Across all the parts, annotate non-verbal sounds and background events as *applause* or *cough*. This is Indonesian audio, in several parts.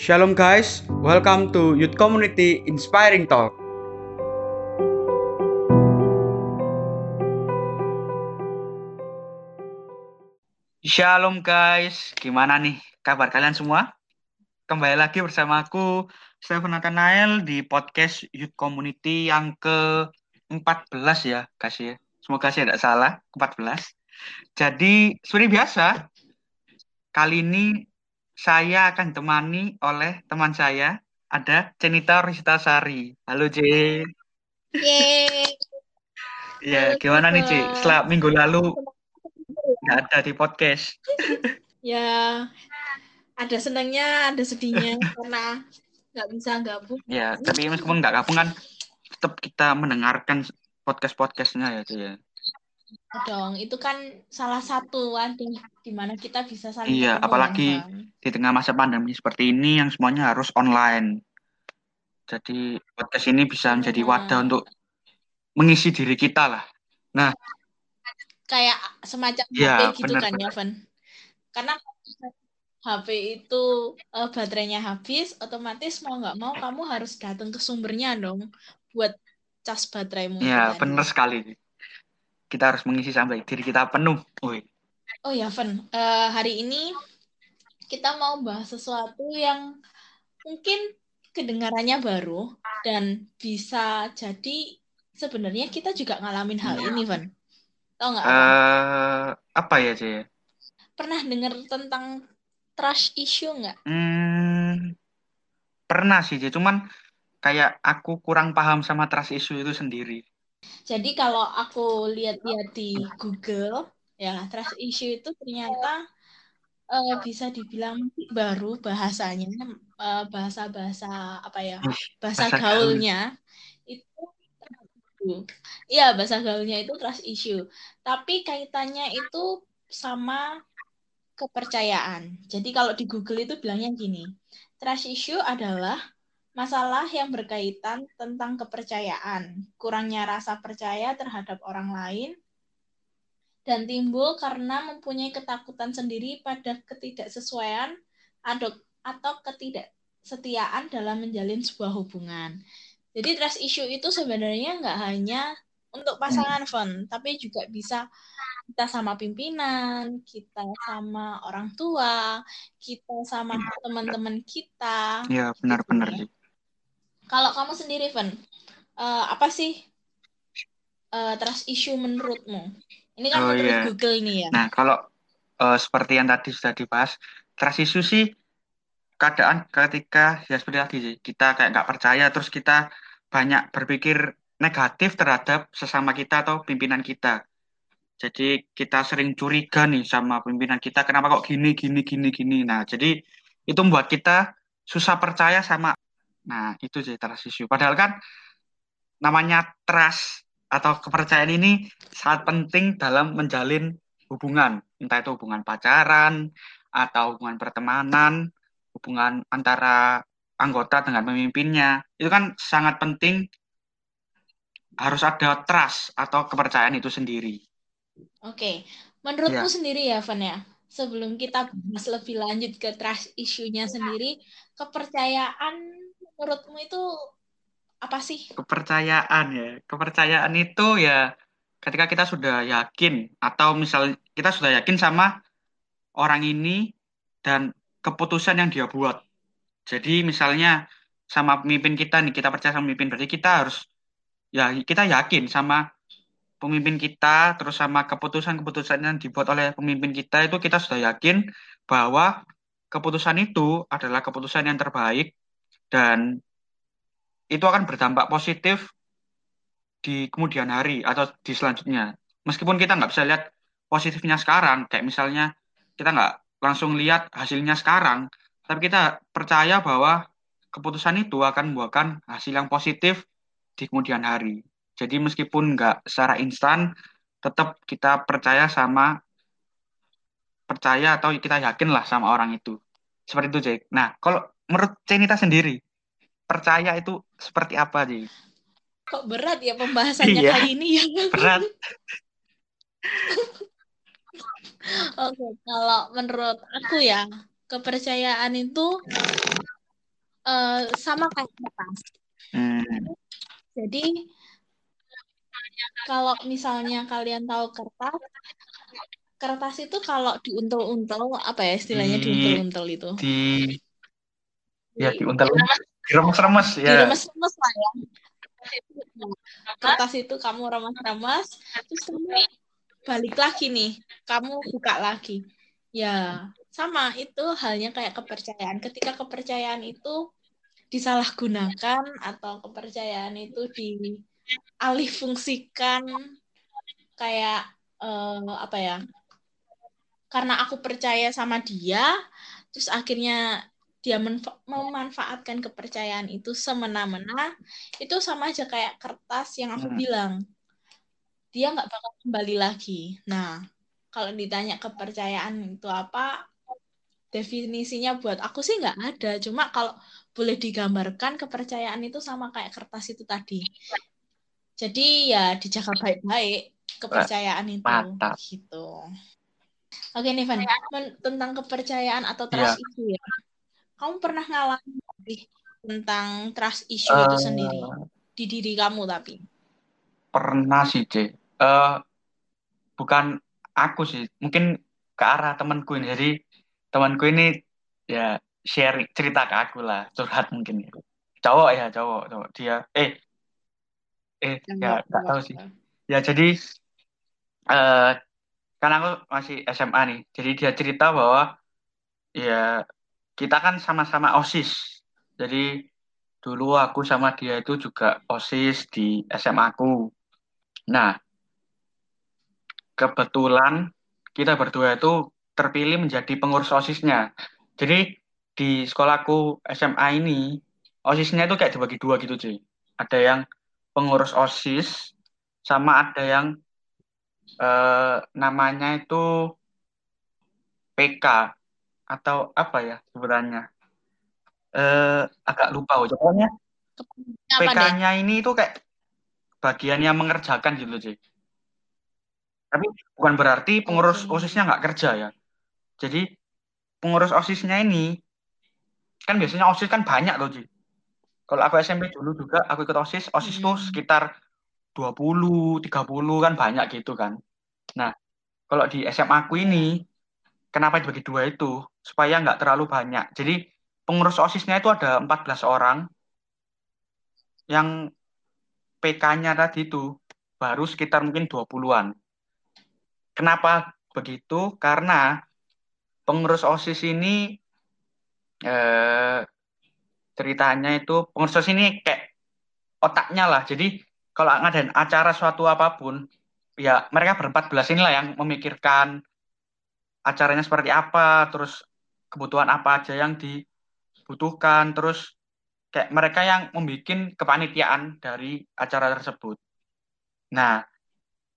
Shalom guys, welcome to Youth Community Inspiring Talk. Shalom guys, gimana nih kabar kalian semua? Kembali lagi bersama aku Stephen Nathanael di podcast Youth Community yang ke-14 ya guys ya. Semoga saya tidak salah, 14. Jadi seperti biasa, kali ini saya akan ditemani oleh teman saya, ada Cenita Rista Sari. Halo, C. Yeay. Ya, Halo, gimana nih, C? Stephen. Setelah minggu lalu nggak ada di podcast. Ya, ada senangnya, ada sedihnya karena nggak bisa gabung. Ya, tapi meskipun nggak gabung kan, tetap kita mendengarkan podcast-podcastnya ya, C. ya. Dong. Itu kan salah satu wadah di mana kita bisa saling Iya, apalagi kan, Bang. di tengah masa pandemi seperti ini yang semuanya harus online. Jadi podcast ini bisa menjadi Benar. wadah untuk mengisi diri kita lah. Nah, Kayak semacam Iya, HP gitu kan ya, Van. Karena HP itu eh, baterainya habis, otomatis mau nggak mau kamu harus datang ke sumbernya dong buat cas bateraimu ya benar sekali. Kita harus mengisi sampai diri kita penuh. Woi. Oh ya, Van, Eh, hari ini kita mau bahas sesuatu yang mungkin kedengarannya baru dan bisa jadi sebenarnya kita juga ngalamin hal ini, Van. Tahu nggak apa? eh apa ya, C? Pernah dengar tentang trust issue nggak? Hmm, pernah sih, C. Cuman kayak aku kurang paham sama trust issue itu sendiri. Jadi kalau aku lihat-lihat di Google, ya trust issue itu ternyata eh, bisa dibilang baru bahasanya, eh, bahasa-bahasa apa ya, Ih, bahasa bahasa gaul. gaulnya itu Iya, bahasa gaulnya itu trust issue. Tapi kaitannya itu sama kepercayaan. Jadi kalau di Google itu bilangnya gini, trust issue adalah masalah yang berkaitan tentang kepercayaan, kurangnya rasa percaya terhadap orang lain, dan timbul karena mempunyai ketakutan sendiri pada ketidaksesuaian atau, ketidaksetiaan dalam menjalin sebuah hubungan. Jadi trust issue itu sebenarnya nggak hanya untuk pasangan fun, tapi juga bisa kita sama pimpinan, kita sama orang tua, kita sama teman-teman kita. Ya, gitu benar-benar ya. Kalau kamu sendiri, Van, eh, apa sih eh, trust issue menurutmu? Ini kan Oh, menurut iya. Google nih ya. Nah, kalau eh, seperti yang tadi sudah dibahas, trust issue sih keadaan ketika ya seperti tadi sih, kita kayak nggak percaya, terus kita banyak berpikir negatif terhadap sesama kita atau pimpinan kita. Jadi kita sering curiga nih sama pimpinan kita, kenapa kok gini, gini, gini, gini. Nah, jadi itu membuat kita susah percaya sama, nah itu sih trust issue. Padahal kan namanya trust atau kepercayaan ini sangat penting dalam menjalin hubungan, entah itu hubungan pacaran atau hubungan pertemanan, hubungan antara anggota dengan pemimpinnya. Itu kan sangat penting harus ada trust atau kepercayaan itu sendiri. Oke, menurutmu Ya. sendiri ya, Van ya, sebelum kita bahas lebih lanjut ke trust issue-nya sendiri, kepercayaan menurutmu itu apa sih? Kepercayaan ya. Kepercayaan itu ya ketika kita sudah yakin atau misal kita sudah yakin sama orang ini dan keputusan yang dia buat. Jadi misalnya sama pemimpin kita nih, kita percaya sama pemimpin, berarti kita harus ya kita yakin sama pemimpin kita, terus sama keputusan-keputusan yang dibuat oleh pemimpin kita itu kita sudah yakin bahwa keputusan itu adalah keputusan yang terbaik dan itu akan berdampak positif di kemudian hari atau di selanjutnya. Meskipun kita nggak bisa lihat positifnya sekarang, kayak misalnya kita nggak langsung lihat hasilnya sekarang, tapi kita percaya bahwa keputusan itu akan membuahkan hasil yang positif di kemudian hari. Jadi meskipun nggak secara instan, tetap kita percaya sama percaya atau kita yakin lah sama orang itu. Seperti itu, Jack. Nah, kalau menurut Cenita sendiri, percaya itu seperti apa, Jack? Kok berat ya pembahasannya Iya. kali ini ya? *laughs* *laughs* Berat. Oke, kalau menurut aku ya, kepercayaan itu uh, sama kayak kertas. Hmm. Jadi kalau misalnya kalian tahu kertas, kertas itu kalau diuntel-untel apa ya istilahnya Di- diuntel-untel itu? Di ya diuntel diremes-remes ya. Diremes-remes lah ya. Kertas itu kamu remas-remas, terus kamu balik lagi nih, kamu buka lagi. Ya, sama itu halnya kayak kepercayaan. Ketika kepercayaan itu disalahgunakan atau kepercayaan itu dialih fungsikan kayak eh, apa ya? Karena aku percaya sama dia, terus akhirnya dia memanfaatkan kepercayaan itu semena-mena, itu sama aja kayak kertas yang aku Hmm. bilang. Dia nggak bakal kembali lagi. Nah, kalau ditanya kepercayaan itu apa, definisinya buat aku sih nggak ada. Cuma kalau boleh digambarkan kepercayaan itu sama kayak kertas itu tadi. Jadi ya dijaga baik-baik kepercayaan itu Mantap. gitu. Oke nih Van, tentang kepercayaan atau trust Iya. issue ya. Kamu pernah ngalamin tentang trust issue itu Eh, sendiri di diri kamu tapi? pernah sih, C. Eh, bukan aku sih, mungkin ke arah temanku ini. Jadi temanku ini ya share cerita ke aku lah, curhat mungkin. Cowok ya, cowok, cowok. Dia, eh, eh, ya nggak tahu sih. Ya jadi eh kan aku masih SMA nih. Jadi dia cerita bahwa ya kita kan sama-sama OSIS. Jadi dulu aku sama dia itu juga OSIS di SMA aku. Nah, kebetulan kita berdua itu terpilih menjadi pengurus OSISnya. Jadi di sekolahku SMA ini OSISnya itu kayak dibagi dua gitu, cuy. Ada yang pengurus OSIS sama ada yang eh, namanya itu PK atau apa ya sebenarnya? Eh, agak lupa, oh. pokoknya Apa deh? PK-nya ini itu kayak bagian yang mengerjakan gitu, cuy. Tapi bukan berarti pengurus Oke. OSISnya nggak kerja ya. Jadi pengurus OSISnya ini kan biasanya OSIS kan banyak loh, Ji. Kalau aku SMP dulu juga aku ikut OSIS, OSIS tuh Hmm. sekitar 20, 30 kan banyak gitu kan. Nah, kalau di SMA aku ini kenapa dibagi dua itu? Supaya nggak terlalu banyak. Jadi pengurus OSISnya itu ada 14 orang yang PK-nya tadi itu baru sekitar mungkin 20-an. Kenapa begitu? Karena pengurus OSIS ini eh, ceritanya itu pengurus OSIS ini kayak otaknya lah. Jadi kalau ngadain acara suatu apa pun, ya mereka berempat belas inilah yang memikirkan acaranya seperti apa, terus kebutuhan apa aja yang dibutuhkan, terus kayak mereka yang membuat kepanitiaan dari acara tersebut. Nah,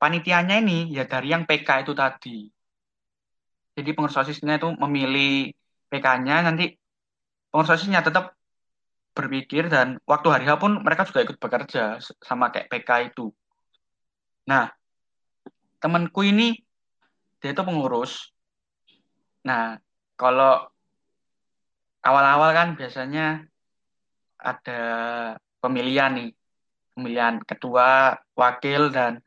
panitianya ini ya dari yang PK itu tadi. Jadi pengurus OSISnya itu memilih PK-nya, nanti pengurus OSISnya tetap berpikir dan waktu hari H pun mereka juga ikut bekerja sama kayak PK itu. Nah, temanku ini dia itu pengurus. Nah, kalau awal-awal kan biasanya ada pemilihan nih, pemilihan ketua, wakil dan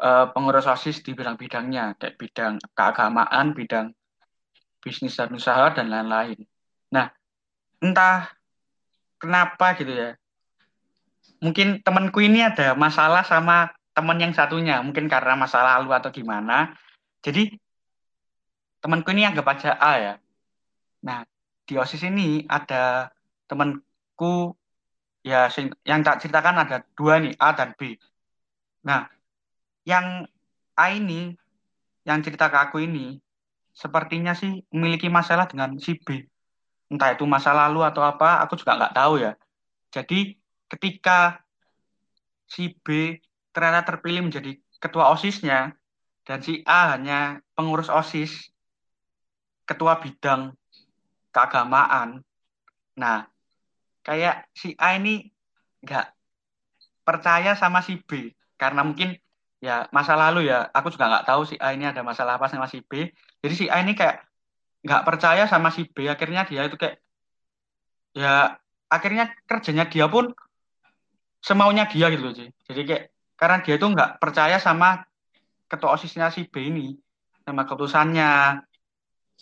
eh, pengurus OSIS di bidang-bidangnya, kayak bidang keagamaan, bidang bisnis dan usaha dan lain-lain. Nah, entah kenapa gitu ya. Mungkin temanku ini ada masalah sama teman yang satunya, mungkin karena masa lalu atau gimana. Jadi temanku ini anggap aja A ya. Nah, di OSIS ini ada temanku ya yang tak ceritakan ada dua nih, A dan B. Nah, yang A ini, yang cerita ke aku ini, sepertinya sih memiliki masalah dengan si B. Entah itu masa lalu atau apa, aku juga nggak tahu ya. Jadi ketika si B ternyata terpilih menjadi ketua OSISnya, dan si A hanya pengurus OSIS, ketua bidang keagamaan. Nah, kayak si A ini nggak percaya sama si B. Karena mungkin ya masa lalu ya aku juga nggak tahu si A ini ada masalah apa sama si B. Jadi si A ini kayak nggak percaya sama si B. Akhirnya dia itu kayak ya akhirnya kerjanya dia pun semaunya dia gitu sih jadi kayak karena dia tuh nggak percaya sama ketua osisnya si B ini sama keputusannya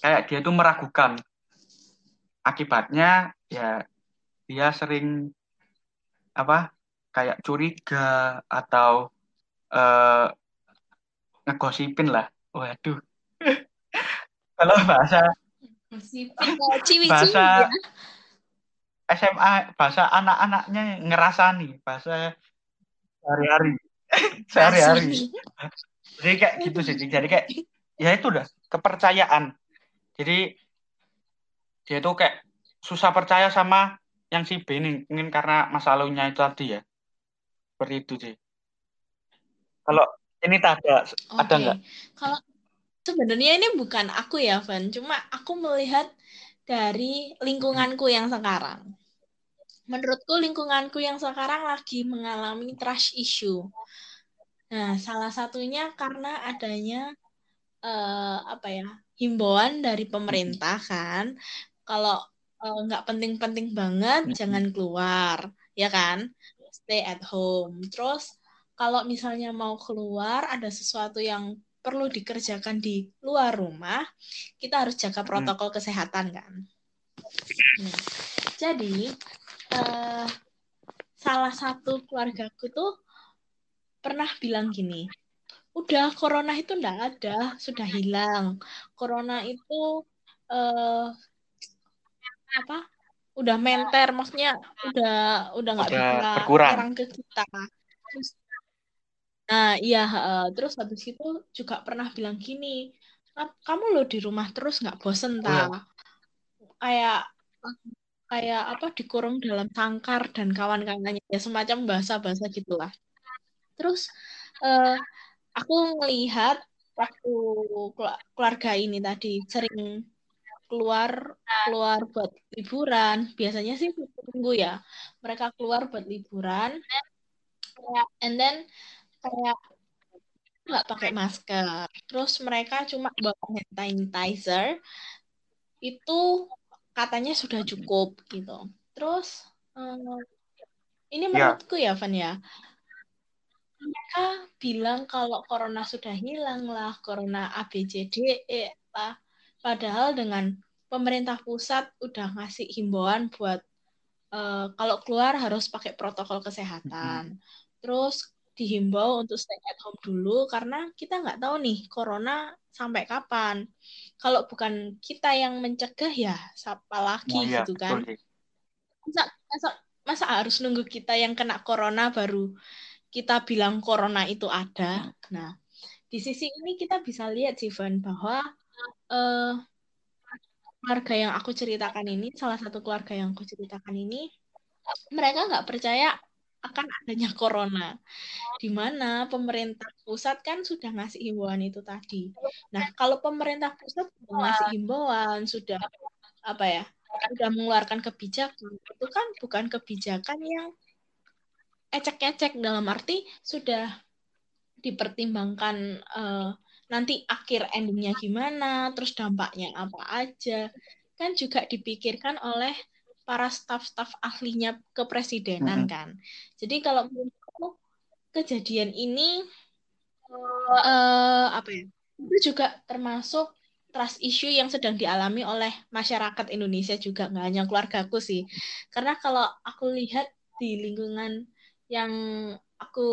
kayak dia tuh meragukan. Akibatnya ya dia sering apa kayak curiga atau eh, ngegosipin lah. Waduh. *laughs* Kalau bahasa ciwi-ciwi bahasa ya. SMA bahasa anak-anaknya ngerasani bahasa sehari-hari. *laughs* Sehari-hari. Jadi kayak gitu sih jadi kayak ya itu udah kepercayaan jadi dia tuh kayak susah percaya sama yang si B ini mungkin karena masa lalunya itu tadi ya seperti itu sih kalau ini tak ada ada Oke. nggak Kalau sebenarnya ini bukan aku ya, Van. Cuma aku melihat dari lingkunganku yang sekarang. Menurutku lingkunganku yang sekarang lagi mengalami trust issue. Nah, salah satunya karena adanya eh, apa ya himbauan dari pemerintah kan, kalau eh, nggak penting-penting banget Mm-mm. jangan keluar, ya kan? Stay at home. Terus kalau misalnya mau keluar ada sesuatu yang perlu dikerjakan di luar rumah, kita harus jaga protokol kesehatan kan. Nah, jadi eh, salah satu keluargaku tuh pernah bilang gini, udah corona itu enggak ada, sudah hilang. Corona itu eh, apa? Udah menter, maksudnya udah udah nggak berkurang nyerang ke kita. Terus, nah iya, eh, terus habis itu juga pernah bilang gini, "Ka- kamu lo di rumah terus nggak bosen oh ya ta? Kayak kayak apa dikurung dalam sangkar dan kawan-kawannya ya semacam bahasa-bahasa gitulah. Terus eh, aku ngelihat waktu kelu- keluarga ini tadi sering keluar keluar buat liburan. Biasanya sih tunggu ya. Mereka keluar buat liburan, and then kayak nggak pakai masker. Terus mereka cuma bawa hand sanitizer. Itu katanya sudah cukup gitu. Terus eh, ini ya menurutku ya, Van ya. Mereka bilang kalau corona sudah hilang lah, corona ABCDE lah. Padahal dengan pemerintah pusat udah ngasih himbauan buat eh, kalau keluar harus pakai protokol kesehatan. Terus dihimbau untuk stay at home dulu karena kita nggak tahu nih corona sampai kapan. Kalau bukan kita yang mencegah ya siapa lagi ya gitu kan. Masa, masa, masa harus nunggu kita yang kena corona baru kita bilang corona itu ada. Nah, di sisi ini kita bisa lihat sih Van bahwa eh, keluarga yang aku ceritakan ini, salah satu keluarga yang aku ceritakan ini, mereka nggak percaya akan adanya corona, di mana pemerintah pusat kan sudah ngasih himbauan itu tadi. Nah, kalau pemerintah pusat sudah ngasih himbauan, sudah apa ya, sudah mengeluarkan kebijakan, itu kan bukan kebijakan yang ecek-ecek dalam arti sudah dipertimbangkan eh, nanti akhir endingnya gimana, terus dampaknya apa aja, kan juga dipikirkan oleh para staf-staf ahlinya kepresidenan Mm-mm. kan. Jadi kalau menurutku kejadian ini eh, apa ya? Itu juga termasuk trust issue yang sedang dialami oleh masyarakat Indonesia juga nggak hanya keluargaku sih. Karena kalau aku lihat di lingkungan yang aku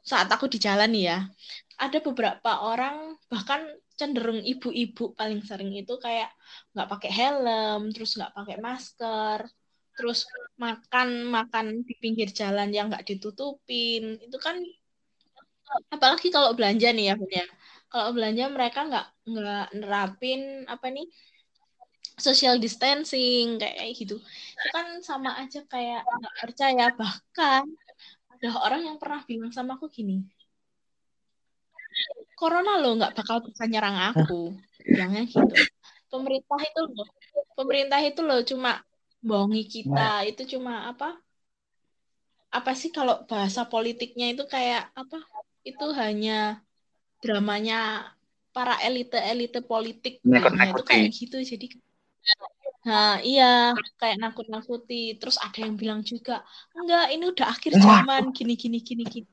saat aku di jalan ya, ada beberapa orang bahkan cenderung ibu-ibu paling sering itu kayak nggak pakai helm, terus nggak pakai masker, terus makan makan di pinggir jalan yang nggak ditutupin, itu kan apalagi kalau belanja nih ya, Bun, ya. Kalau belanja mereka nggak nggak nerapin apa nih social distancing kayak gitu. Itu kan sama aja kayak nggak percaya. Bahkan ada orang yang pernah bilang sama aku gini, corona lo nggak bakal bisa nyerang aku, bilangnya gitu. Pemerintah itu loh, pemerintah itu loh cuma bohongi kita, itu cuma apa? Apa sih kalau bahasa politiknya itu kayak apa? Itu hanya dramanya para elite-elite politik bilangnya itu kayak gitu. Jadi Nah, iya, kayak nakut-nakuti. Terus ada yang bilang juga, enggak, ini udah akhir zaman, gini, gini, gini, gini.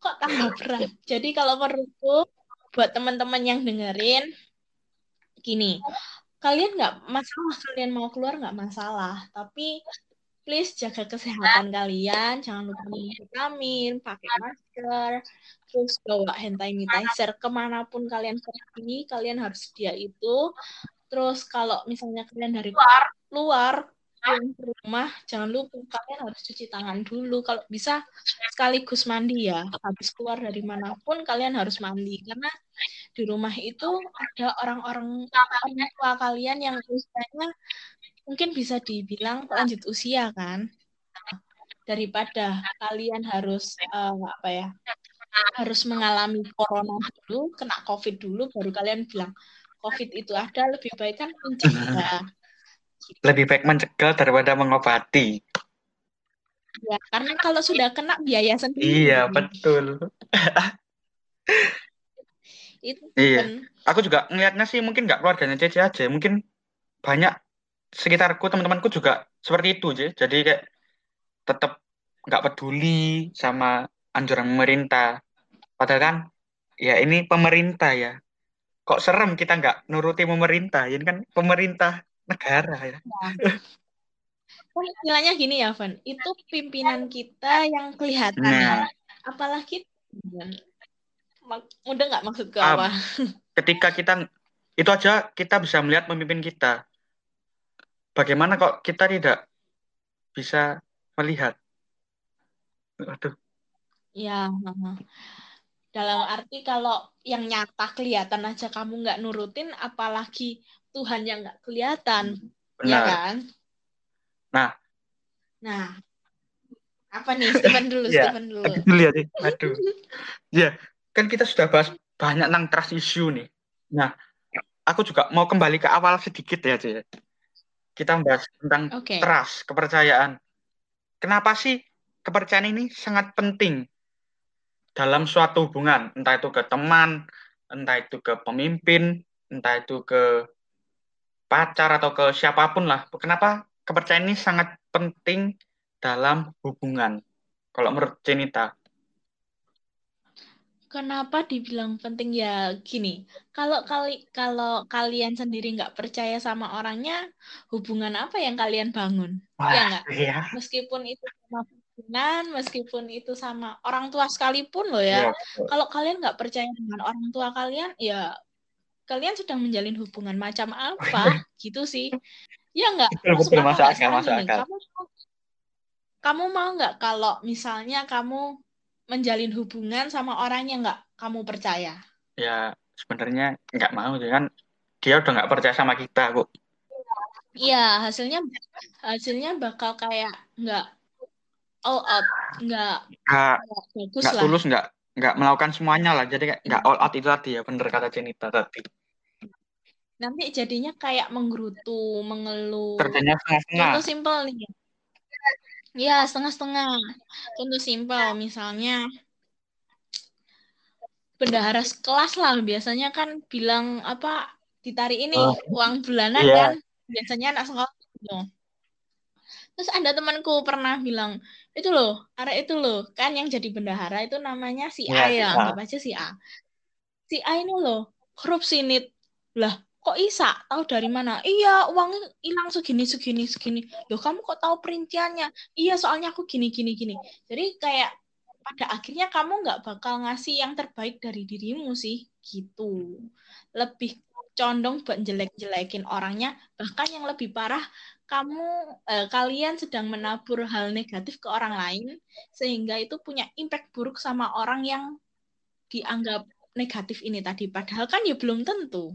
Kok tambah berat? Jadi kalau menurutku, buat teman-teman yang dengerin, gini, kalian nggak masalah, kalian mau keluar nggak masalah. Tapi please jaga kesehatan kalian, jangan lupa minum vitamin, pakai masker, terus bawa hand sanitizer ke mana pun kalian pergi, kalian harus sedia itu. Terus kalau misalnya kalian dari luar pulang ke rumah, jangan lupa kalian harus cuci tangan dulu. Kalau bisa sekaligus mandi ya. Habis keluar dari mana pun kalian harus mandi karena di rumah itu ada orang-orang orang tua kalian yang usianya mungkin bisa dibilang lanjut usia kan. Daripada kalian harus uh, apa ya? harus mengalami corona dulu, kena covid dulu baru kalian bilang covid itu ada lebih baik kan mencegah lebih baik mencegah daripada mengobati. Ya, karena kalau sudah kena biaya sendiri. Iya, betul. *laughs* itu iya. Kan. Aku juga ngelihatnya sih mungkin nggak keluarganya Cece aja, mungkin banyak sekitarku teman-temanku juga seperti itu, Je. Jadi kayak tetap nggak peduli sama anjuran pemerintah. Padahal kan ya ini pemerintah ya. Kok serem kita nggak nuruti pemerintah? Ini kan pemerintah negara ya. ya. Kan istilahnya gini ya, Van. Itu pimpinan kita yang kelihatan. Nah. Apalagi mudah nggak maksud ke apa? Ketika kita itu aja kita bisa melihat pemimpin kita. Bagaimana kok kita tidak bisa melihat? Aduh. Ya, dalam arti kalau yang nyata kelihatan aja kamu nggak nurutin, apalagi Tuhan yang nggak kelihatan, ya Benar. ya kan? Nah. Nah. Apa nih? Stephen dulu, ya, Stephen dulu. *laughs* Dulu ya, Aduh. ya, kan kita sudah bahas banyak tentang trust issue nih. Nah, aku juga mau kembali ke awal sedikit ya, Cie. Kita membahas tentang okay. trust, kepercayaan. Kenapa sih kepercayaan ini sangat penting dalam suatu hubungan, entah itu ke teman, entah itu ke pemimpin, entah itu ke pacar atau ke siapa pun lah. Kenapa kepercayaan ini sangat penting dalam hubungan. Kalau menurut Cenita. Kenapa dibilang penting ya gini? Kalau kali kalau kalian sendiri nggak percaya sama orangnya, hubungan apa yang kalian bangun? Wah, ya nggak? Iya. Meskipun itu hubungan, meskipun itu sama orang tua sekalipun loh ya. ya kalau kalian nggak percaya dengan orang tua kalian, ya kalian sedang menjalin hubungan macam apa? *laughs* gitu sih. Ya? Betul, betul, akal, akal. Kamu, kamu mau nggak kalau misalnya kamu menjalin hubungan sama orang yang nggak kamu percaya? Ya, sebenarnya nggak mau, ya kan dia udah nggak percaya sama kita, Bu. Iya, hasilnya hasilnya bakal kayak nggak all out, nggak nggak nggak tulus, nggak nggak melakukan semuanya lah. Jadi kayak nggak all out itu tadi ya, bener kata Cenita tadi nanti jadinya kayak menggerutu, mengeluh. Kerjanya setengah-setengah. Contoh simpel nih. Ya, setengah-setengah. Contoh simpel, misalnya bendahara kelas lah biasanya kan bilang apa ditarik ini oh. uang bulanan yeah. kan biasanya anak sekolah gitu. Terus ada temanku pernah bilang, itu loh, arek itu loh, kan yang jadi bendahara itu namanya si A yeah, ya, anggap aja si A. Si A ini loh, korupsi nit. Lah, kok Isa? Tahu dari mana? Iya uangnya hilang segini segini segini. Loh kamu kok tahu perinciannya? Iya soalnya aku gini gini gini. Jadi kayak pada akhirnya kamu nggak bakal ngasih yang terbaik dari dirimu sih gitu. Lebih condong buat jelek-jelekin orangnya. Bahkan yang lebih parah kamu eh, kalian sedang menabur hal negatif ke orang lain sehingga itu punya impact buruk sama orang yang dianggap negatif ini tadi padahal kan ya belum tentu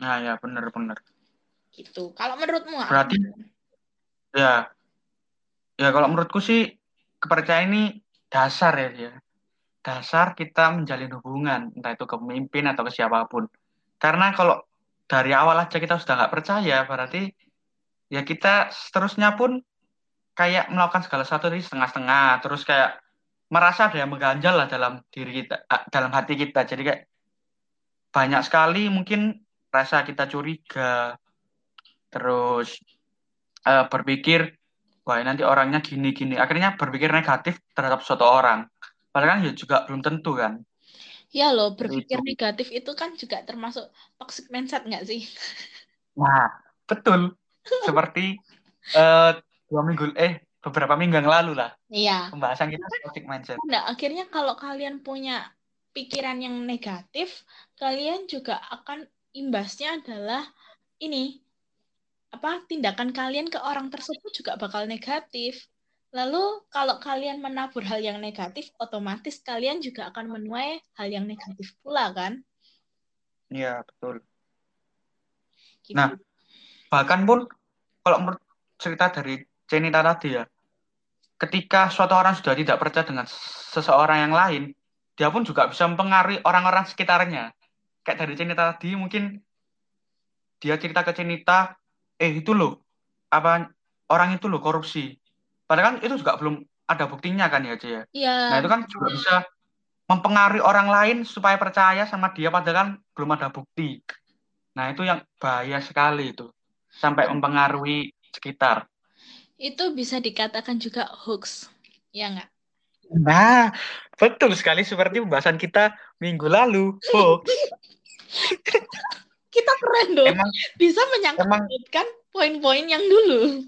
Nah, ya benar-benar. Gitu. Kalau menurutmu? Berarti ya ya kalau menurutku sih kepercayaan ini dasar ya ya. Dasar kita menjalin hubungan entah itu ke pemimpin atau ke siapa pun. Karena kalau dari awal aja kita sudah nggak percaya berarti ya kita seterusnya pun kayak melakukan segala sesuatu di setengah-setengah terus kayak merasa ada yang mengganjal lah dalam diri kita dalam hati kita. Jadi kayak banyak sekali mungkin rasa kita curiga, terus uh, berpikir wah nanti orangnya gini-gini. Akhirnya berpikir negatif terhadap suatu orang. Padahal kan ya juga belum tentu kan ya loh berpikir negatif itu kan juga termasuk toxic mindset nggak sih? *laughs* Nah betul. Seperti uh, dua minggu eh beberapa minggu yang lalu lah iya. pembahasan kita toxic mindset. Nah akhirnya kalau kalian punya pikiran yang negatif kalian juga akan imbasnya adalah ini apa tindakan kalian ke orang tersebut juga bakal negatif. Lalu kalau kalian menabur hal yang negatif, otomatis kalian juga akan menuai hal yang negatif pula kan? Iya betul. Gitu. Nah bahkan pun kalau menurut cerita dari Cenita tadi ya, ketika suatu orang sudah tidak percaya dengan seseorang yang lain, dia pun juga bisa mempengaruhi orang-orang sekitarnya. Kayak dari Cenita tadi mungkin dia cerita ke Cenita, eh itu loh apa orang itu loh korupsi padahal kan itu juga belum ada buktinya kan ya Cia ya. nah itu kan juga bisa mempengaruhi orang lain supaya percaya sama dia padahal kan belum ada bukti. Nah itu yang bahaya sekali itu sampai mempengaruhi sekitar. Itu bisa dikatakan juga hoax ya nggak? Nah betul sekali seperti pembahasan kita minggu lalu hoax. *laughs* Kita keren dong emang, bisa menyangkutkan poin-poin yang dulu.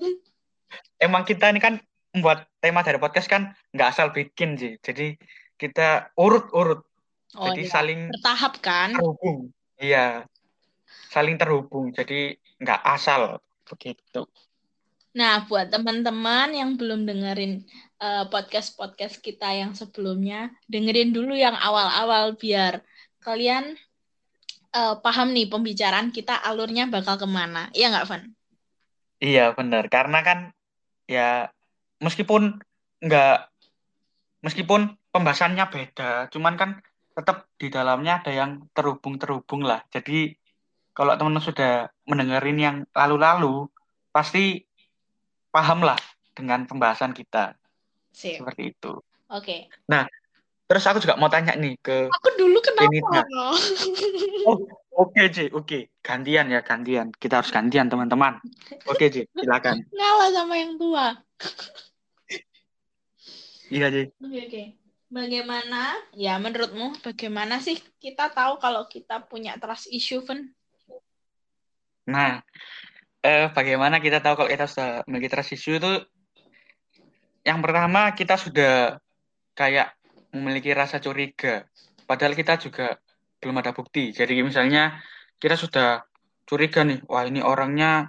Emang kita ini kan membuat tema dari podcast kan nggak asal bikin sih jadi kita urut-urut oh, jadi iya. saling bertahap kan terhubung iya saling terhubung jadi nggak asal begitu nah buat teman-teman yang belum dengerin uh, eh, podcast podcast kita yang sebelumnya dengerin dulu yang awal-awal biar kalian uh, paham nih pembicaraan kita alurnya bakal ke mana. Iya nggak, Van? Iya, benar. Karena kan ya meskipun nggak meskipun pembahasannya beda, cuman kan tetap di dalamnya ada yang terhubung-terhubung lah. Jadi kalau teman-teman sudah mendengarin yang lalu-lalu, pasti paham lah dengan pembahasan kita. Sip. Seperti itu. Oke. Okay. Nah, Terus aku juga mau tanya nih ke Aku dulu kenapa? *laughs* oh, oke okay, Ji, oke. Okay. Gantian ya, gantian. Kita harus gantian, teman-teman. Oke, okay, Ji, silakan. Ngalah sama yang tua. Iya, Ji. Oke, okay, oke. Okay. Bagaimana, ya menurutmu, bagaimana sih kita tahu kalau kita punya trust issue, Ven? Nah, eh, bagaimana kita tahu kalau kita sudah memiliki trust issue itu yang pertama kita sudah kayak memiliki rasa curiga. Padahal kita juga belum ada bukti. Jadi misalnya kita sudah curiga nih, wah ini orangnya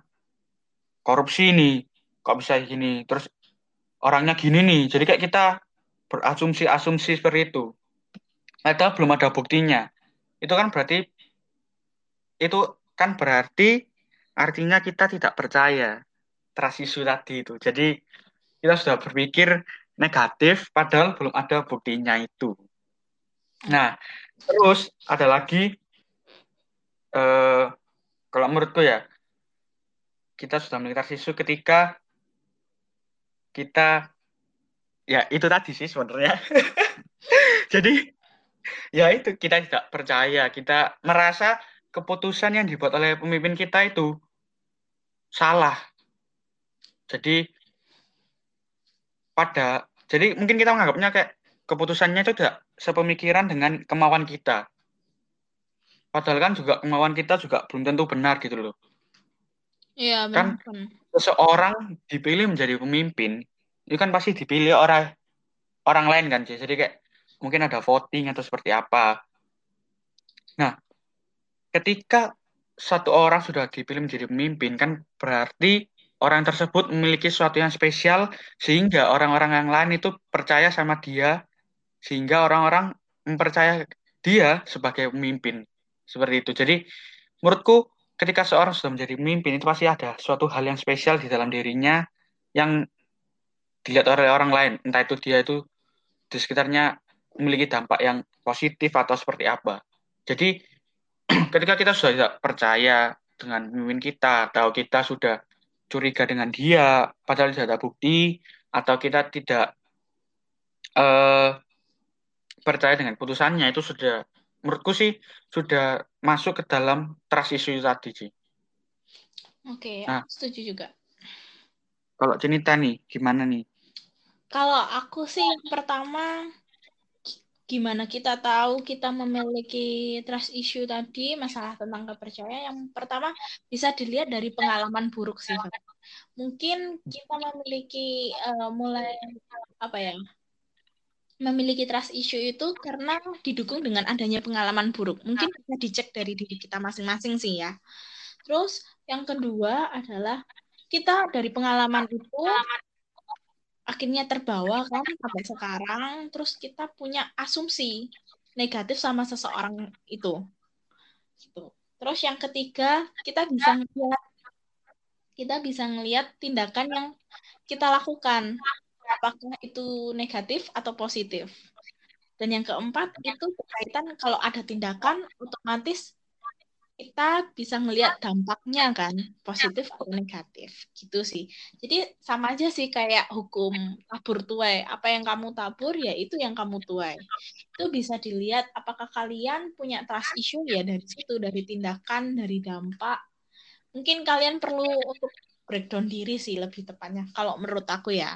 korupsi nih, kok bisa gini. Terus orangnya gini nih. Jadi kayak kita berasumsi-asumsi seperti itu. Padahal belum ada buktinya. Itu kan berarti itu kan berarti artinya kita tidak percaya issue tadi itu. Jadi kita sudah berpikir negatif padahal belum ada buktinya itu. Nah, terus ada lagi eh, kalau menurutku ya kita sudah melihat isu ketika kita ya itu tadi sih sebenarnya. *laughs* Jadi ya itu kita tidak percaya, kita merasa keputusan yang dibuat oleh pemimpin kita itu salah. Jadi pada jadi mungkin kita menganggapnya kayak keputusannya itu tidak sepemikiran dengan kemauan kita. Padahal kan juga kemauan kita juga belum tentu benar gitu loh. Iya, Kan seseorang dipilih menjadi pemimpin, itu kan pasti dipilih orang orang lain kan, sih. Jadi kayak mungkin ada voting atau seperti apa. Nah, ketika satu orang sudah dipilih menjadi pemimpin kan berarti orang tersebut memiliki sesuatu yang spesial sehingga orang-orang yang lain itu percaya sama dia sehingga orang-orang mempercaya dia sebagai pemimpin seperti itu. Jadi menurutku ketika seorang sudah menjadi pemimpin itu pasti ada suatu hal yang spesial di dalam dirinya yang dilihat oleh orang lain, entah itu dia itu di sekitarnya memiliki dampak yang positif atau seperti apa. Jadi *clears throat* ketika kita sudah tidak percaya dengan pemimpin kita atau kita sudah curiga dengan dia padahal tidak ada bukti atau kita tidak uh, percaya dengan putusannya itu sudah menurutku sih sudah masuk ke dalam trust issue tadi sih. Oke, Nah. aku setuju juga. Kalau cerita nih, gimana nih? Kalau aku sih yang pertama gimana kita tahu kita memiliki trust issue tadi masalah tentang kepercayaan yang pertama bisa dilihat dari pengalaman buruk sih mungkin kita memiliki uh, mulai apa ya memiliki trust issue itu karena didukung dengan adanya pengalaman buruk. Mungkin bisa dicek dari diri kita masing-masing sih ya. Terus yang kedua adalah kita dari pengalaman itu akhirnya terbawa kan sampai sekarang terus kita punya asumsi negatif sama seseorang itu. Gitu. Terus yang ketiga kita bisa ngeliat kita bisa ngelihat tindakan yang kita lakukan apakah itu negatif atau positif? Dan yang keempat itu berkaitan kalau ada tindakan otomatis kita bisa ngelihat dampaknya kan positif atau negatif. Gitu sih. Jadi sama aja sih kayak hukum tabur tuai. Apa yang kamu tabur ya itu yang kamu tuai. Itu bisa dilihat apakah kalian punya trust issue ya dari situ dari tindakan dari dampak. Mungkin kalian perlu untuk breakdown diri sih lebih tepatnya kalau menurut aku ya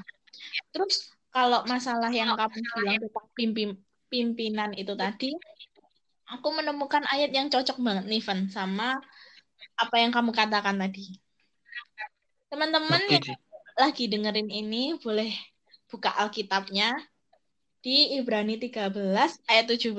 terus kalau masalah yang kamu bilang tentang pimpin, pimpinan itu tadi aku menemukan ayat yang cocok banget nih Van sama apa yang kamu katakan tadi. Teman-teman yang lagi dengerin ini boleh buka Alkitabnya di Ibrani 13 ayat 17.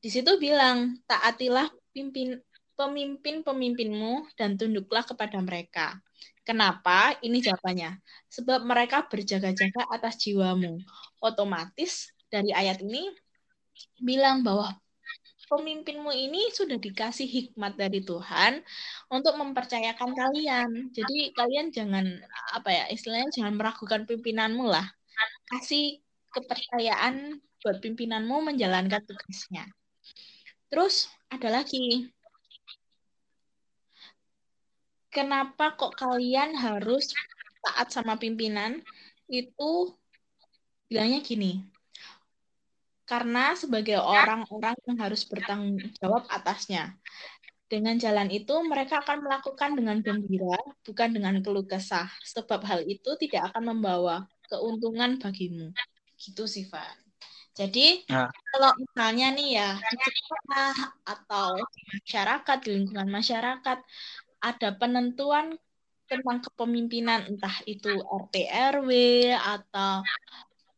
Di situ bilang, taatilah pimpin pemimpin-pemimpinmu dan tunduklah kepada mereka. Kenapa? Ini jawabannya. Sebab mereka berjaga-jaga atas jiwamu. Otomatis dari ayat ini bilang bahwa pemimpinmu ini sudah dikasih hikmat dari Tuhan untuk mempercayakan kalian. Jadi kalian jangan apa ya istilahnya jangan meragukan pimpinanmu lah. Kasih kepercayaan buat pimpinanmu menjalankan tugasnya. Terus ada lagi. Kenapa kok kalian harus taat sama pimpinan? Itu bilangnya gini karena sebagai orang-orang yang harus bertanggung jawab atasnya. Dengan jalan itu, mereka akan melakukan dengan gembira, bukan dengan keluh kesah, sebab hal itu tidak akan membawa keuntungan bagimu. Gitu sih, Van. Jadi, ya. kalau misalnya nih ya, di sekolah atau di masyarakat, di lingkungan masyarakat, ada penentuan tentang kepemimpinan, entah itu RT RW atau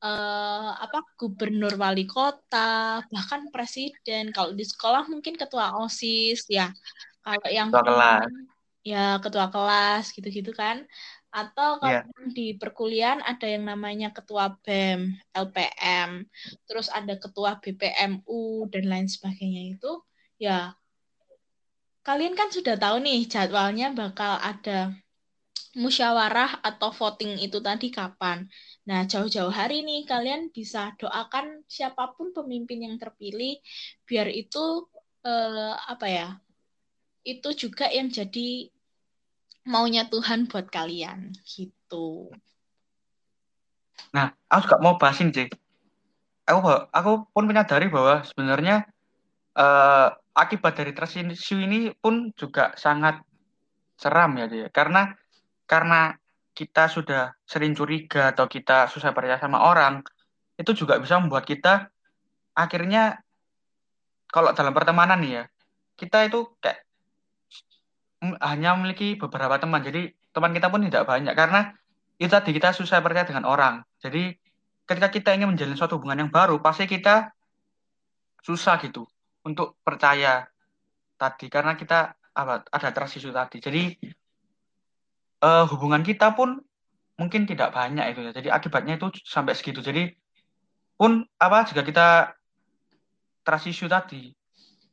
uh, apa gubernur wali kota bahkan presiden. Kalau di sekolah mungkin ketua osis ya. Kalau yang ketua kelas. Ya ketua kelas gitu-gitu kan. Atau kalau yeah. di perkuliahan ada yang namanya ketua BEM, LPM, terus ada ketua BPMU dan lain sebagainya itu ya kalian kan sudah tahu nih jadwalnya bakal ada musyawarah atau voting itu tadi kapan. Nah, jauh-jauh hari nih kalian bisa doakan siapa pun pemimpin yang terpilih biar itu eh, apa ya? Itu juga yang jadi maunya Tuhan buat kalian gitu. Nah, aku juga mau bahasin, sih. Aku aku pun menyadari bahwa sebenarnya eh, akibat dari trust ini pun juga sangat seram ya, Cik. Karena karena kita sudah sering curiga atau kita susah percaya sama orang, itu juga bisa membuat kita akhirnya kalau dalam pertemanan nih ya, kita itu kayak hanya memiliki beberapa teman. Jadi teman kita pun tidak banyak karena itu tadi kita susah percaya dengan orang. Jadi ketika kita ingin menjalin suatu hubungan yang baru, pasti kita susah gitu untuk percaya tadi karena kita apa ada trust tadi. Jadi uh, hubungan kita pun mungkin tidak banyak itu ya. Jadi akibatnya itu sampai segitu. Jadi pun apa jika kita trust issue tadi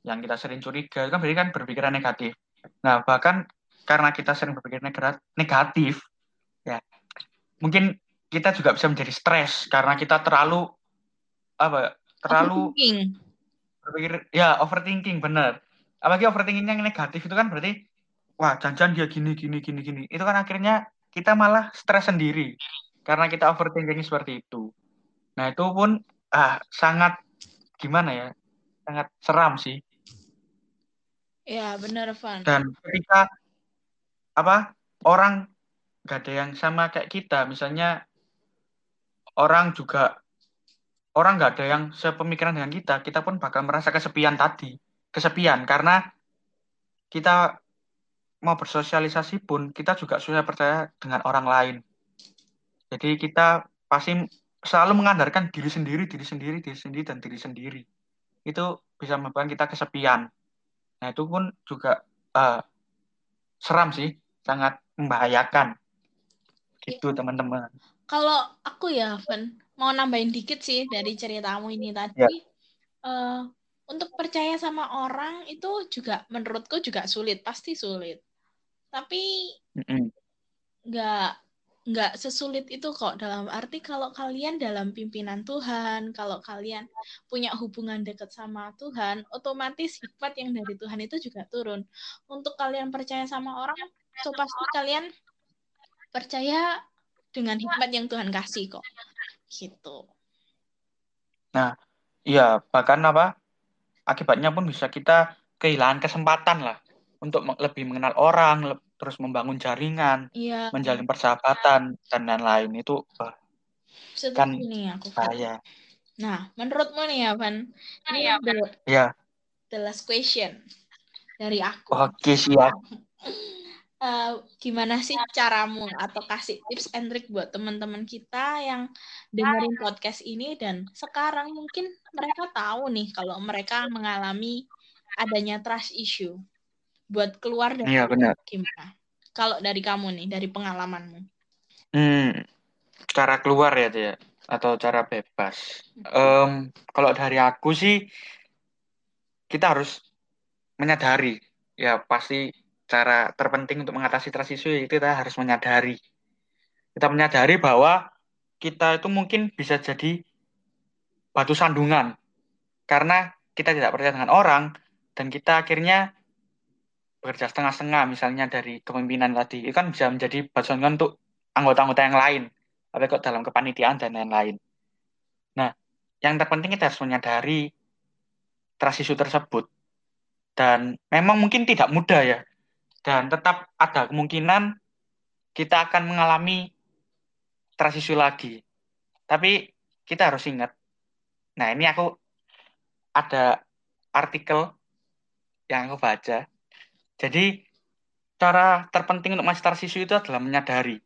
yang kita sering curiga kan berarti kan berpikiran negatif. Nah, bahkan karena kita sering berpikir negatif ya. Mungkin kita juga bisa menjadi stres karena kita terlalu apa terlalu overthinking. Berpikir ya overthinking benar apalagi overthinking yang negatif itu kan berarti wah jangan dia gini gini gini gini. Itu kan akhirnya kita malah stres sendiri karena kita overthinking seperti itu. Nah itu pun ah sangat gimana ya sangat seram sih. Ya benar Van. Dan ketika apa orang gak ada yang sama kayak kita. Misalnya orang juga orang nggak ada yang sepemikiran dengan kita kita pun bakal merasa kesepian tadi. Kesepian karena kita mau bersosialisasi pun kita juga susah percaya dengan orang lain. Jadi kita pasti selalu mengandalkan diri sendiri diri sendiri diri sendiri dan diri sendiri. Itu bisa membuat kita kesepian. Nah itu pun juga uh, seram sih sangat membahayakan. Gitu teman-teman. Kalau aku ya Van mau nambahin dikit sih dari ceritamu ini tadi. Ya. uh, untuk percaya sama orang itu juga menurutku juga sulit pasti sulit. Tapi nggak nggak sesulit itu kok. Dalam arti kalau kalian dalam pimpinan Tuhan kalau kalian punya hubungan dekat sama Tuhan otomatis hikmat yang dari Tuhan itu juga turun. Untuk kalian percaya sama orang so pasti kalian percaya dengan hikmat yang Tuhan kasih kok gitu. Nah iya bahkan apa akibatnya pun bisa kita kehilangan kesempatan lah untuk lebih mengenal orang terus membangun jaringan iya. menjalin persahabatan dan lain-lain. Itu uh, kan nih aku saya nah menurutmu nih ya Van ini ya, the, ya. the last question dari aku. Oke siap *laughs* uh, gimana sih caramu atau kasih tips and trick buat teman-teman kita yang dengerin podcast ini dan sekarang mungkin mereka tahu nih kalau mereka mengalami adanya trust issue buat keluar dari iya, benar. gimana? Kalau dari kamu nih, dari pengalamanmu. Hmm, cara keluar ya, ya atau cara bebas. Um, kalau dari aku sih, kita harus menyadari ya pasti cara terpenting untuk mengatasi issue itu kita harus menyadari. Kita menyadari bahwa kita itu mungkin bisa jadi batu sandungan karena kita tidak percaya dengan orang dan kita akhirnya bekerja setengah-setengah misalnya dari kepemimpinan tadi itu kan bisa menjadi batu sandungan untuk anggota-anggota yang lain tapi kok dalam kepanitiaan dan lain-lain. Nah, yang terpenting kita harus menyadari issue tersebut dan memang mungkin tidak mudah ya dan tetap ada kemungkinan kita akan mengalami transisi lagi. Tapi kita harus ingat. Nah, ini aku ada artikel yang aku baca. Jadi, cara terpenting untuk master siswa itu adalah menyadari.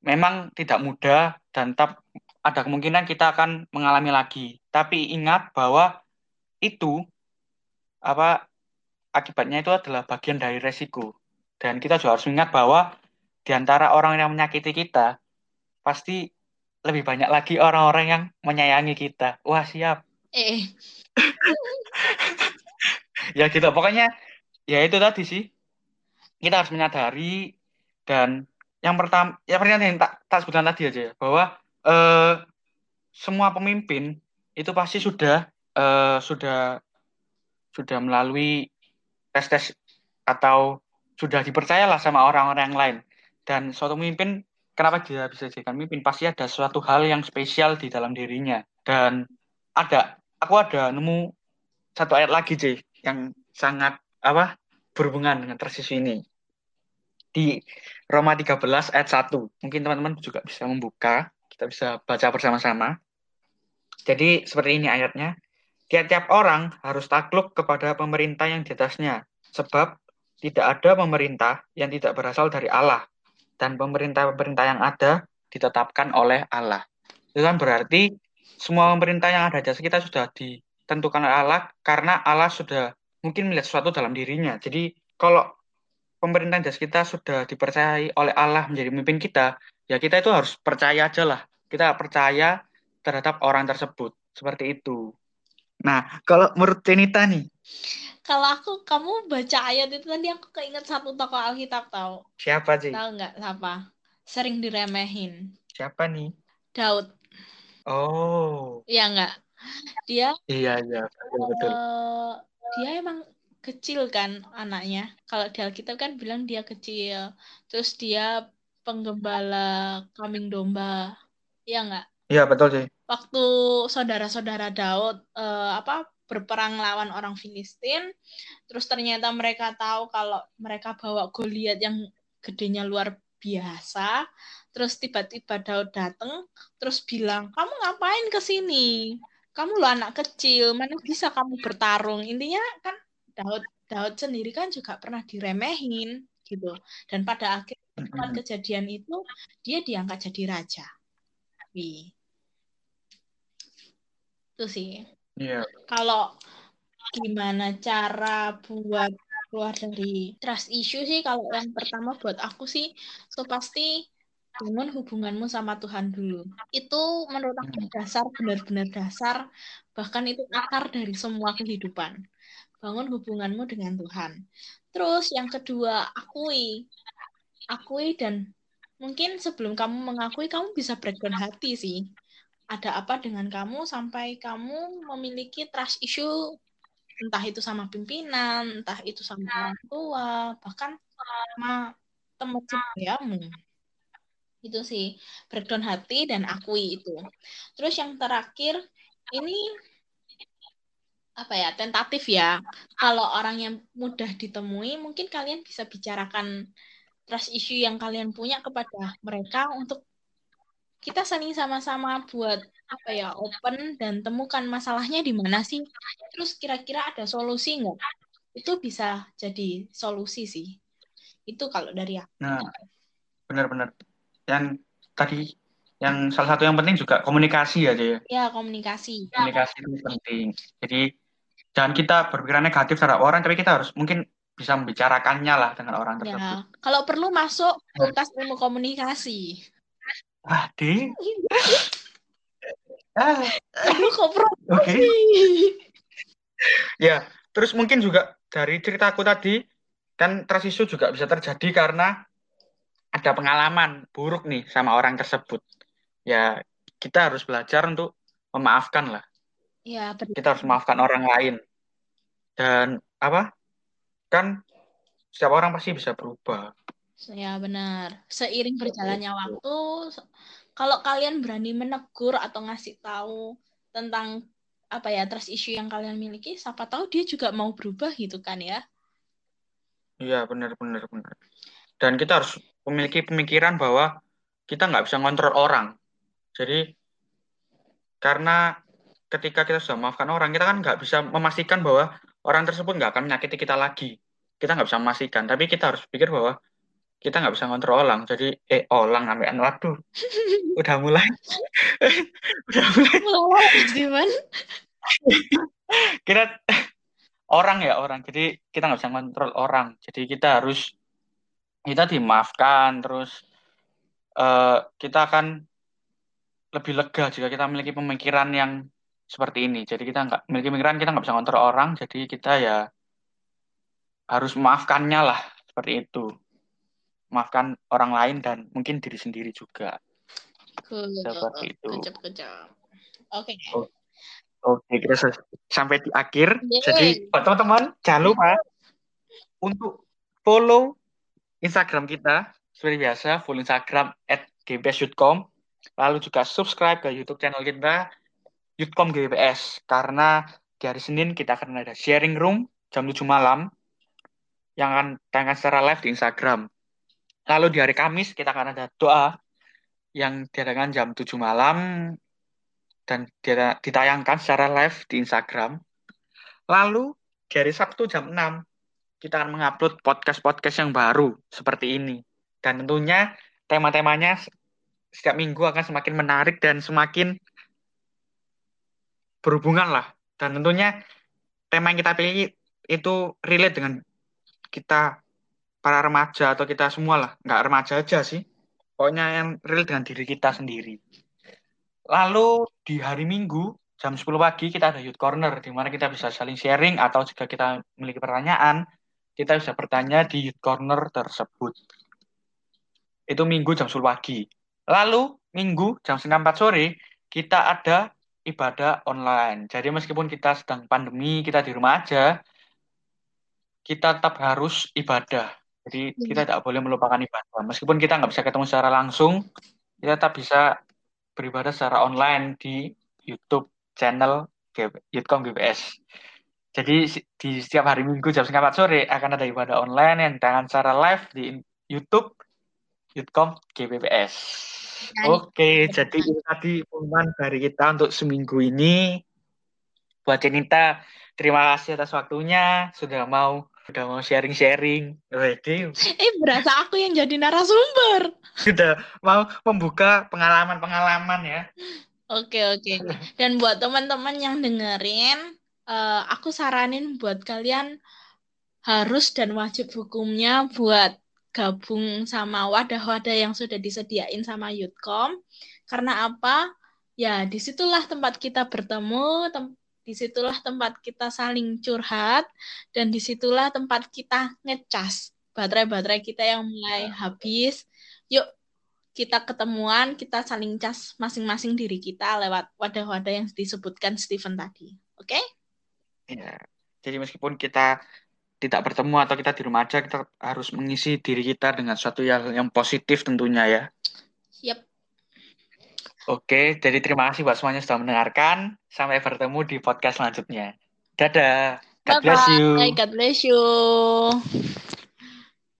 Memang tidak mudah dan tetap ada kemungkinan kita akan mengalami lagi. Tapi ingat bahwa itu apa akibatnya itu adalah bagian dari resiko. Dan kita juga harus ingat bahwa di antara orang yang menyakiti kita, pasti lebih banyak lagi orang-orang yang menyayangi kita. Wah, siap. Eh. *laughs* ya gitu. Pokoknya ya itu tadi sih. Kita harus menyadari dan yang pertama, ya pertama yang tak, tak sebutkan tadi aja ya, bahwa eh, semua pemimpin itu pasti sudah eh, sudah sudah melalui tes-tes atau sudah dipercayalah sama orang-orang yang lain. Dan suatu pemimpin, kenapa dia bisa jadi pemimpin? Pasti ada suatu hal yang spesial di dalam dirinya. Dan ada, aku ada nemu satu ayat lagi, J, yang sangat apa berhubungan dengan tersisi ini. Di Roma 13 ayat 1. Mungkin teman-teman juga bisa membuka, kita bisa baca bersama-sama. Jadi seperti ini ayatnya. Tiap-tiap orang harus takluk kepada pemerintah yang di atasnya, sebab tidak ada pemerintah yang tidak berasal dari Allah, dan pemerintah-pemerintah yang ada ditetapkan oleh Allah. Itu kan berarti semua pemerintah yang ada di atas kita sudah ditentukan oleh Allah karena Allah sudah mungkin melihat sesuatu dalam dirinya. Jadi kalau pemerintah di atas kita sudah dipercayai oleh Allah menjadi pemimpin kita, ya kita itu harus percaya aja lah. Kita percaya terhadap orang tersebut. Seperti itu. Nah, kalau menurut Tenita nih? Kalau aku, kamu baca ayat itu tadi aku keinget satu tokoh Alkitab tau. Siapa sih? Tahu nggak siapa? Sering diremehin. Siapa nih? Daud. Oh. Iya nggak? Dia. Iya iya betul betul. Uh, dia emang kecil kan anaknya. Kalau di Alkitab kan bilang dia kecil. Terus dia penggembala kambing domba. Iya nggak? Iya betul sih waktu saudara-saudara Daud uh, apa berperang lawan orang Filistin, terus ternyata mereka tahu kalau mereka bawa Goliat yang gedenya luar biasa terus tiba-tiba Daud dateng terus bilang kamu ngapain ke sini? Kamu lo anak kecil mana bisa kamu bertarung? Intinya kan Daud Daud sendiri kan juga pernah diremehin gitu. Dan pada akhir kejadian itu dia diangkat jadi raja. Wih. Itu sih. Iya. kalau gimana cara buat keluar dari trust issue sih kalau yang pertama buat aku sih so pasti bangun hubunganmu sama Tuhan dulu. Itu menurut aku Hmm. dasar benar-benar dasar bahkan itu akar dari semua kehidupan. Bangun hubunganmu dengan Tuhan. Terus yang kedua akui. Akui dan mungkin sebelum kamu mengakui kamu bisa breakdown hati sih ada apa dengan kamu sampai kamu memiliki trust issue entah itu sama pimpinan, entah itu sama orang tua, bahkan sama teman sebayamu. Itu sih, breakdown hati dan akui itu. Terus yang terakhir, ini apa ya, tentatif ya. Kalau orang yang mudah ditemui, mungkin kalian bisa bicarakan trust issue yang kalian punya kepada mereka untuk kita saling sama-sama buat apa ya open dan temukan masalahnya di mana sih terus kira-kira ada solusi nggak itu bisa jadi solusi sih itu kalau dari aku Nah, benar-benar. Yang tadi yang salah satu yang penting juga komunikasi aja ya. ya komunikasi Komunikasi itu penting. Jadi jangan kita berpikiran negatif terhadap orang, tapi kita harus mungkin bisa membicarakannya lah dengan orang tersebut. ya kalau perlu masuk kulkas ilmu komunikasi Wah, Ding. Ah, aduh *laughs* kok oke. Ya, terus mungkin juga dari ceritaku tadi, kan trust issue juga bisa terjadi karena ada pengalaman buruk nih sama orang tersebut. Ya, kita harus belajar untuk memaafkan lah. ya betul Kita harus memaafkan orang lain. Dan apa? Kan setiap orang pasti bisa berubah. Ya benar seiring berjalannya waktu kalau kalian berani menegur atau ngasih tahu tentang apa ya trust issue yang kalian miliki siapa tahu dia juga mau berubah gitu kan ya Iya, benar, benar, benar. Dan kita harus memiliki pemikiran bahwa kita nggak bisa ngontrol orang. Jadi, karena ketika kita sudah memaafkan orang, kita kan nggak bisa memastikan bahwa orang tersebut nggak akan menyakiti kita lagi. Kita nggak bisa memastikan, tapi kita harus pikir bahwa kita nggak bisa ngontrol orang. Jadi, eh, orang sampai waduh, *laughs* udah mulai, udah mulai. Mulai. *laughs* Kita orang ya orang, jadi kita nggak bisa ngontrol orang. Jadi kita harus kita dimaafkan, terus eh, kita akan lebih lega jika kita memiliki pemikiran yang seperti ini. Jadi kita nggak memiliki pemikiran kita nggak bisa ngontrol orang, jadi kita ya harus memaafkannya lah seperti itu. Maafkan orang lain dan mungkin diri sendiri juga. Good. Seperti itu. Good job, good job. Oke. Oke, kita sampai di akhir. Yeay. Jadi buat teman-teman jangan lupa untuk follow Instagram kita seperti biasa, follow Instagram at gbs.com. Lalu juga subscribe ke YouTube channel kita Yutkom GBS karena di hari Senin kita akan ada sharing room jam 7 malam yang akan tayangkan secara live di Instagram. Lalu di hari Kamis kita akan ada doa yang diadakan jam 7 malam dan ditayangkan secara live di Instagram. Lalu di hari Sabtu jam 6 kita akan mengupload podcast-podcast yang baru seperti ini. Dan tentunya tema-temanya setiap minggu akan semakin menarik dan semakin berhubungan lah. Dan tentunya tema yang kita pilih itu relate dengan kita para remaja atau kita semua lah. Nggak remaja aja sih. Pokoknya yang relate dengan diri kita sendiri. Lalu di hari Minggu jam 10 pagi kita ada Youth Corner di mana kita bisa saling sharing atau jika kita memiliki pertanyaan, kita bisa bertanya di Youth Corner tersebut. Itu Minggu jam 10 pagi. Lalu Minggu jam setengah 4 sore kita ada ibadah online. Jadi meskipun kita sedang pandemi, kita di rumah aja, kita tetap harus ibadah. Jadi kita tidak boleh melupakan ibadah. Meskipun kita nggak bisa ketemu secara langsung, kita tetap bisa beribadah secara online di YouTube channel Yutkom GBS. Jadi di setiap hari Minggu jam setengah 4 sore akan ada ibadah online yang tangan secara live di YouTube Yutkom GBPS. Dan- Oke, jadi itu tadi pengumuman dari kita untuk seminggu ini. Buat Cenita, terima kasih atas waktunya. Sudah mau sudah mau sharing-sharing. Wedi, Eh, berasa aku yang jadi narasumber. sudah mau membuka pengalaman-pengalaman ya. Oke, oke. Dan buat teman-teman yang dengerin, eh, aku saranin buat kalian harus dan wajib hukumnya buat gabung sama wadah-wadah yang sudah disediain sama Yutkom. Karena apa? Ya, di situlah tempat kita bertemu, tem- di situlah tempat kita saling curhat, dan di situlah tempat kita ngecas baterai-baterai kita yang mulai habis. Yuk, kita ketemuan, kita saling cas masing-masing diri kita lewat wadah-wadah yang disebutkan Steven tadi. Oke? Ya. Jadi meskipun kita tidak bertemu atau kita di rumah aja, kita harus mengisi diri kita dengan suatu yang, yang positif tentunya ya. Yep. Oke, jadi terima kasih buat semuanya sudah mendengarkan. Sampai bertemu di podcast selanjutnya. Dadah. God bless you. Bye-bye. God bless you.